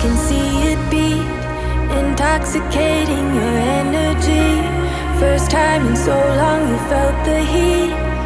can see it beat, intoxicating your energy. First time in so long you felt the heat.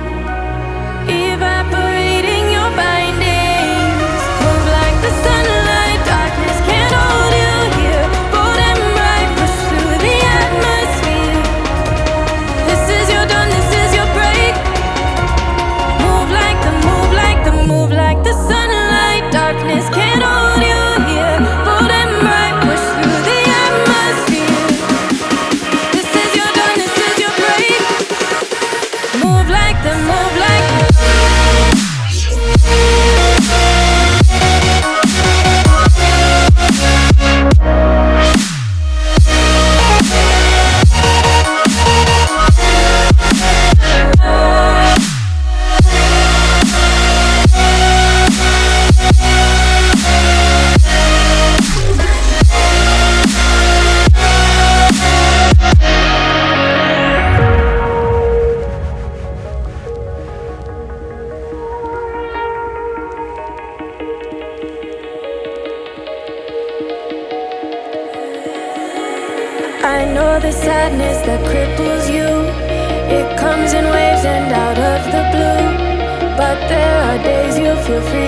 I know the sadness that cripples you. It comes in waves and out of the blue. But there are days you feel free.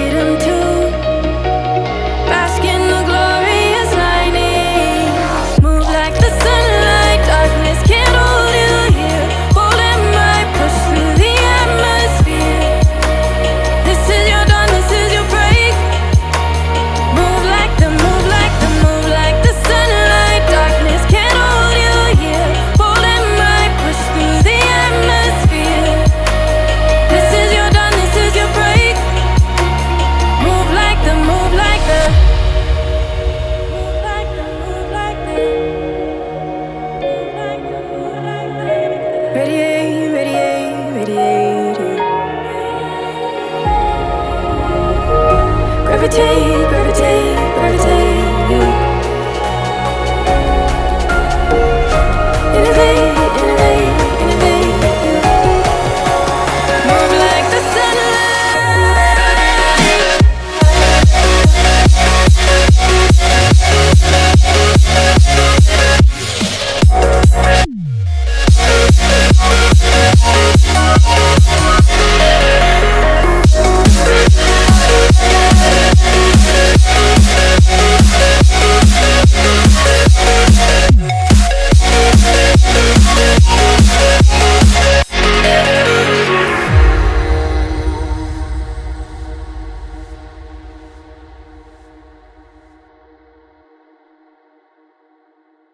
every day